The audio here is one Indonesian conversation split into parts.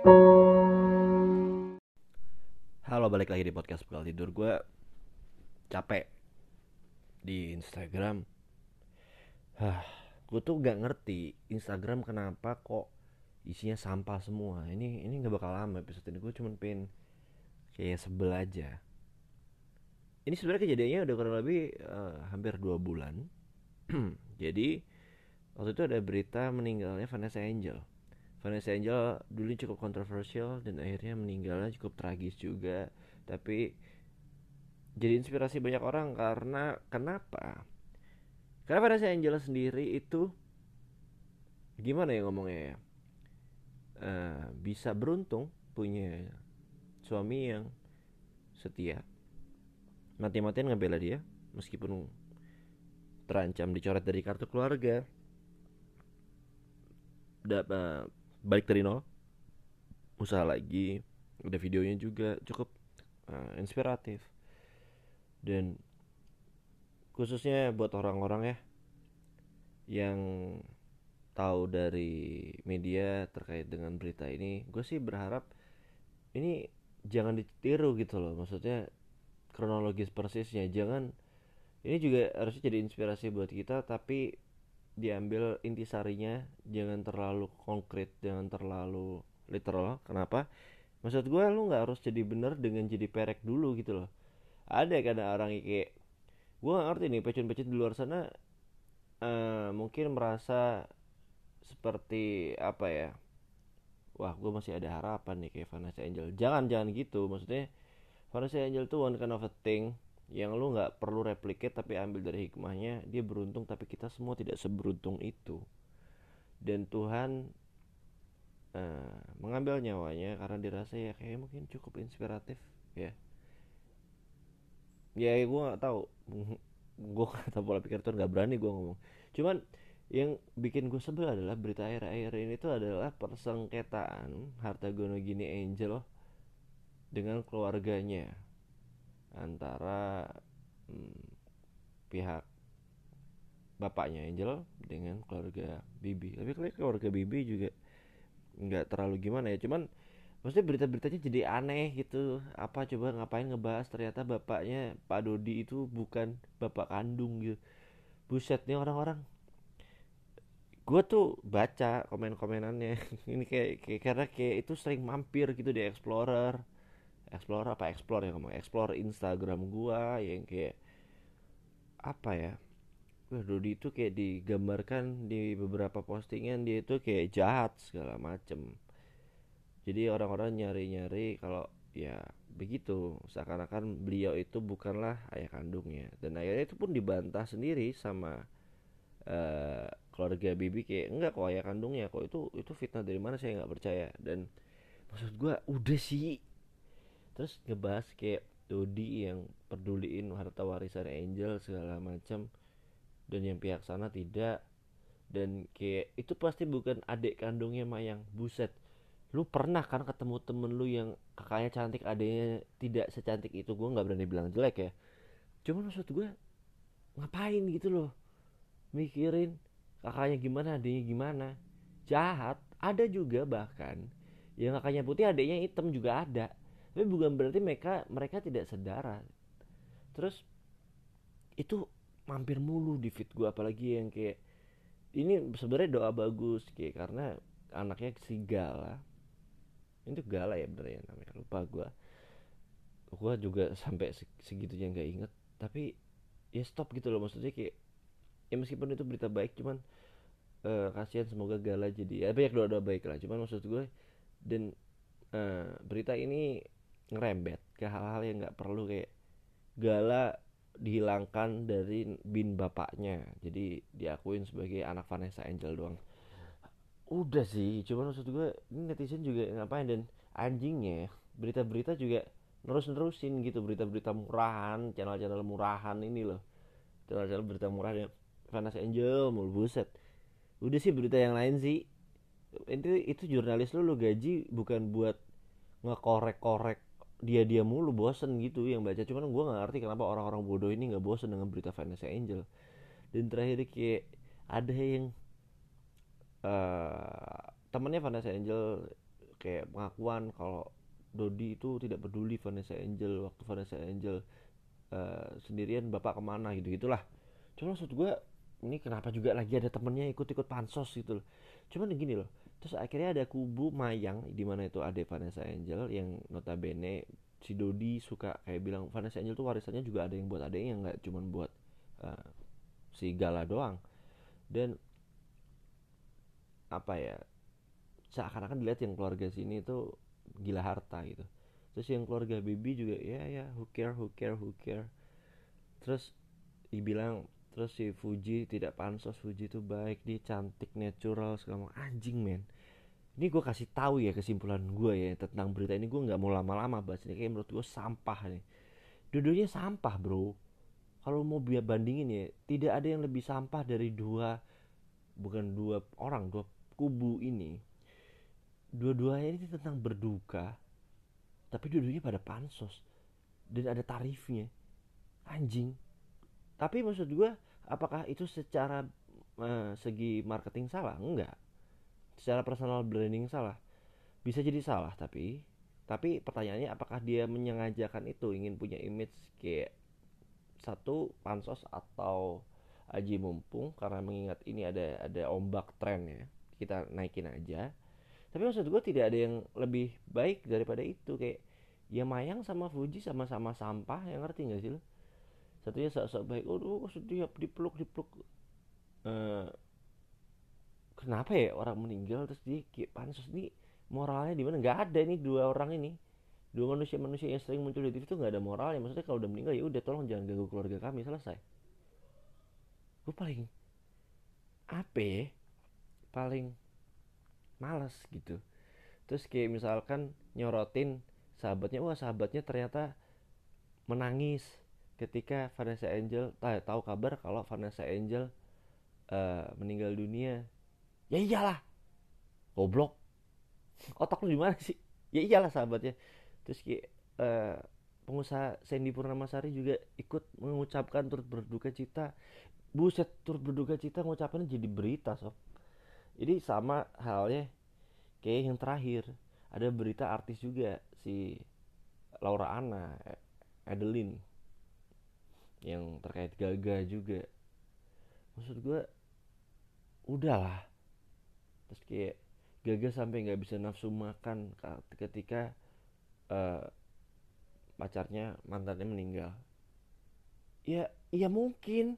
Halo balik lagi di podcast Bekal Tidur. Gue capek di Instagram. Hah, Gue tuh gak ngerti Instagram kenapa kok isinya sampah semua. Ini ini gak bakal lama episode ini. Gue cuman pengen kayak sebel aja. Ini sebenarnya kejadiannya udah kurang lebih eh, hampir dua bulan. Jadi waktu itu ada berita meninggalnya Vanessa Angel Vanessa Angel dulu cukup kontroversial dan akhirnya meninggalnya cukup tragis juga. Tapi jadi inspirasi banyak orang karena kenapa? Karena Vanessa Angel sendiri itu gimana ya ngomongnya ya? Eh, bisa beruntung punya suami yang setia. Mati-matian ngebela dia meskipun terancam dicoret dari kartu keluarga. Dapat balik dari nol. Usaha lagi. Ada videonya juga. Cukup uh, inspiratif. Dan khususnya buat orang-orang ya yang tahu dari media terkait dengan berita ini gue sih berharap ini jangan ditiru gitu loh. Maksudnya kronologis persisnya. Jangan ini juga harusnya jadi inspirasi buat kita tapi diambil intisarinya jangan terlalu konkret jangan terlalu literal. Kenapa? Maksud gue lu nggak harus jadi bener dengan jadi perek dulu gitu loh. Ada kadang orang kayak gue gak ngerti nih pecun-pecun di luar sana eh, mungkin merasa seperti apa ya? Wah gue masih ada harapan nih kayak Vanessa Angel. Jangan jangan gitu maksudnya Vanessa Angel tuh one kind of a thing yang lu nggak perlu replicate tapi ambil dari hikmahnya dia beruntung tapi kita semua tidak seberuntung itu. Dan Tuhan eh, mengambil nyawanya karena dirasa ya kayak mungkin cukup inspiratif ya. Ya gue nggak tahu. Gue tahu pola pikir Tuhan nggak berani gue ngomong. Cuman yang bikin gue sebel adalah berita akhir-akhir ini tuh adalah persengketaan harta gono gini Angel dengan keluarganya antara hmm, pihak bapaknya Angel dengan keluarga Bibi. Tapi keluarga Bibi juga nggak terlalu gimana ya. Cuman maksudnya berita-beritanya jadi aneh gitu. Apa coba ngapain ngebahas? Ternyata bapaknya Pak Dodi itu bukan bapak kandung gitu. Buset nih orang-orang. Gue tuh baca komen-komenannya. Ini kayak, kayak karena kayak itu sering mampir gitu di Explorer Explorer apa? Explore ya ngomong. Explore Instagram gua yang kayak apa ya? Wah, Dodi itu kayak digambarkan di beberapa postingan dia itu kayak jahat segala macem. Jadi orang-orang nyari-nyari kalau ya begitu. Seakan-akan beliau itu bukanlah ayah kandungnya. Dan akhirnya itu pun dibantah sendiri sama eh, keluarga Bibi kayak enggak kok ayah kandungnya kok. Itu itu fitnah dari mana? Saya nggak percaya. Dan maksud gua udah sih terus ngebahas kayak Dodi yang peduliin harta warisan Angel segala macam dan yang pihak sana tidak. Dan kayak itu pasti bukan adik kandungnya Mayang buset lu pernah kan ketemu temen lu yang kakaknya cantik adiknya tidak secantik itu? Gue nggak berani bilang jelek ya. Cuman maksud gue ngapain gitu loh? Mikirin kakaknya gimana adiknya gimana? Jahat ada juga bahkan. Yang kakaknya putih adiknya hitam juga ada tapi bukan berarti mereka mereka tidak sedara. Terus itu mampir mulu di feed gue apalagi yang kayak ini sebenarnya doa bagus kayak karena anaknya si Gala. Itu Gala ya bener ya namanya lupa gue gue juga sampai segitunya nggak inget. Tapi ya stop gitu loh maksudnya kayak ya meskipun itu berita baik cuman uh, kasihan semoga Gala jadi ya banyak doa doa baik lah. Cuman maksud gue dan uh, berita ini ngerembet ke hal-hal yang nggak perlu kayak Gala dihilangkan dari bin bapaknya. Jadi diakuin sebagai anak Vanessa Angel doang. Udah sih cuman maksud gue ini netizen juga ngapain dan anjingnya berita-berita juga nerus-nerusin gitu berita-berita murahan channel-channel murahan ini loh. Channel-channel berita murahan yang Vanessa Angel mulu buset. Udah sih berita yang lain sih. Itu itu jurnalis lu lu gaji bukan buat ngekorek-korek dia dia mulu bosen gitu yang baca. Cuman gue nggak ngerti kenapa orang-orang bodoh ini nggak bosen dengan berita Vanessa Angel. Dan terakhir kayak ada yang uh, temennya Vanessa Angel kayak pengakuan kalau Dodi itu tidak peduli Vanessa Angel waktu Vanessa Angel uh, sendirian bapak ke mana gitu gitulah. Cuma maksud gue ini kenapa juga lagi ada temennya ikut-ikut pansos gitu loh. Cuman gini loh terus akhirnya ada kubu Mayang di mana itu ada Vanessa Angel yang notabene si Dodi suka kayak bilang Vanessa Angel tuh warisannya juga ada yang buat adanya nggak cuman buat uh, si Gala doang. Dan apa ya seakan-akan dilihat yang keluarga sini itu gila harta gitu. Terus yang keluarga Bibi juga ya ya who care who care who care. Terus dibilang terus si Fuji tidak pansos Fuji itu baik dia cantik natural segala macam. Anjing men. Ini gue kasih tahu ya kesimpulan gue ya tentang berita ini. Gue nggak mau lama-lama bahas ini kayak menurut gue sampah nih. Dua sampah bro. Kalau mau biar bandingin ya tidak ada yang lebih sampah dari dua bukan dua orang dua kubu ini. Dua-duanya ini tentang berduka tapi dua-duanya pada pansos. Dan ada tarifnya. Anjing tapi maksud gue apakah itu secara uh, segi marketing salah? Enggak. Secara personal branding salah. Bisa jadi salah tapi tapi pertanyaannya apakah dia menyengajakan itu? Ingin punya image kayak satu pansos atau aji mumpung karena mengingat ini ada ada ombak tren ya. Kita naikin aja. Tapi maksud gue tidak ada yang lebih baik daripada itu. Kayak ya Mayang sama Fuji sama-sama sampah yang ngerti gak sih lo satunya sok-sok baik oh sedih dipeluk dipeluk uh, kenapa ya orang meninggal? Terus kayak pansus nih moralnya di mana? Nggak ada nih dua orang ini. Dua manusia manusia yang sering muncul di TV itu nggak ada moralnya maksudnya kalau udah meninggal ya udah tolong jangan ganggu keluarga kami selesai. Gue paling apa ya? Paling males gitu. Terus kayak misalkan nyorotin sahabatnya wah sahabatnya ternyata menangis ketika Vanessa Angel tahu kabar kalau Vanessa Angel uh, meninggal dunia. Ya iyalah. Goblok. Otak lu di mana sih? Ya iyalah sahabatnya. Terus kayak uh, pengusaha Sandy Purnamasari juga ikut mengucapkan turut berduka cita. Buset turut berduka cita mengucapkan jadi berita sob. Jadi sama halnya kayak yang terakhir. Ada berita artis juga si Laura Anna Adeline yang terkait Gaga juga. Maksud gue udahlah. Terus kayak Gaga sampai nggak bisa nafsu makan ketika uh, pacarnya mantannya meninggal. Ya iya mungkin.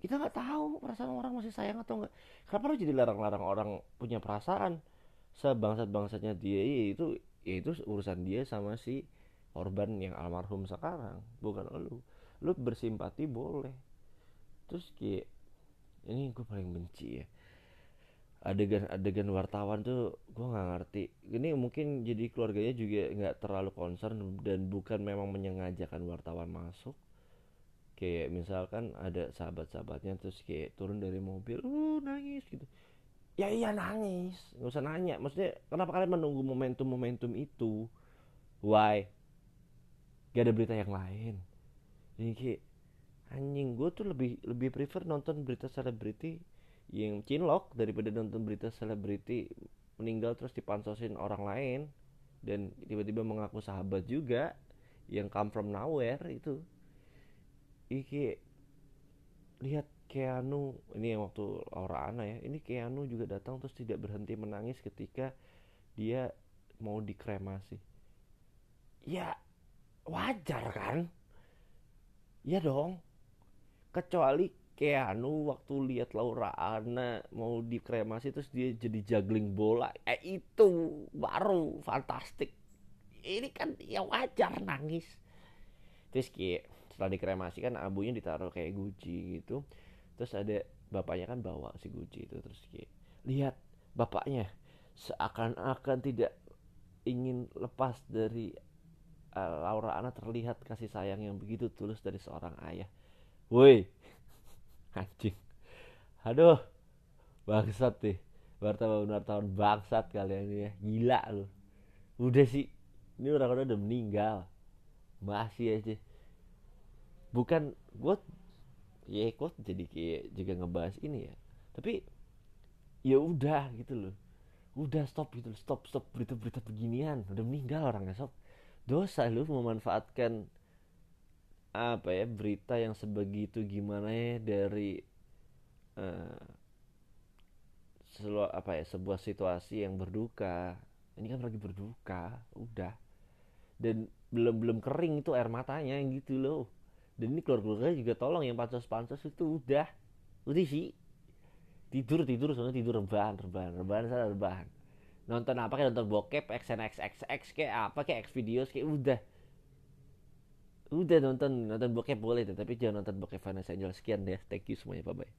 Kita nggak tahu perasaan orang masih sayang atau enggak kenapa lo jadi larang-larang orang punya perasaan? Sebangsat bangsatnya dia ya itu ya itu urusan dia sama si korban yang almarhum sekarang bukan lo lu bersimpati boleh. Terus kayak ini gue paling benci ya. Adegan-adegan wartawan tuh gue nggak ngerti. Ini mungkin jadi keluarganya juga nggak terlalu concern dan bukan memang menyengajakan wartawan masuk. Kayak misalkan ada sahabat-sahabatnya terus kayak turun dari mobil uh nangis gitu. Ya iya nangis. Nggak usah nanya. Maksudnya kenapa kalian menunggu momentum-momentum itu? Why? Gak ada berita yang lain ini kayak anjing gue tuh lebih lebih prefer nonton berita selebriti yang cinlok daripada nonton berita selebriti meninggal terus dipansosin orang lain dan tiba-tiba mengaku sahabat juga yang come from nowhere itu. Iki lihat Keanu ini yang waktu Laura ya ini Keanu juga datang terus tidak berhenti menangis ketika dia mau dikremasi. Ya wajar kan Iya dong. Kecuali Keanu waktu lihat Laura Anna mau dikremasi terus dia jadi juggling bola. Eh itu baru fantastik. Ini kan ya wajar nangis. Terus kayak setelah dikremasi kan abunya ditaruh kayak guci gitu. Terus ada bapaknya kan bawa si guci itu terus kayak lihat bapaknya seakan-akan tidak ingin lepas dari uh, Laura Anna terlihat kasih sayang yang begitu tulus dari seorang ayah. Woi, anjing. Aduh, bangsat deh. Wartawan wartawan bangsat kalian ini ya. Gila lu. Udah sih, ini orang-orang udah meninggal. Masih aja. Bukan gue ya gue jadi kayak juga ngebahas ini ya. Tapi ya udah gitu loh. udah stop gitu stop stop berita-berita beginian udah meninggal orangnya sob dosa lu memanfaatkan apa ya berita yang sebegitu gimana ya dari uh, selu, apa ya sebuah situasi yang berduka. Ini kan lagi berduka udah. Dan belum belum kering itu air matanya gitu loh. Dan ini keluar keluarga juga tolong yang pansos pansos itu udah. Udah sih. Tidur tidur soalnya tidur rebahan rebahan rebahan saya rebahan nonton apa kayak nonton bokep XNXXX kayak apa kayak X videos kayak udah. Udah nonton nonton bokep boleh tapi jangan nonton bokep Vanessa Angel. Sekian deh. Thank you semuanya. Bye bye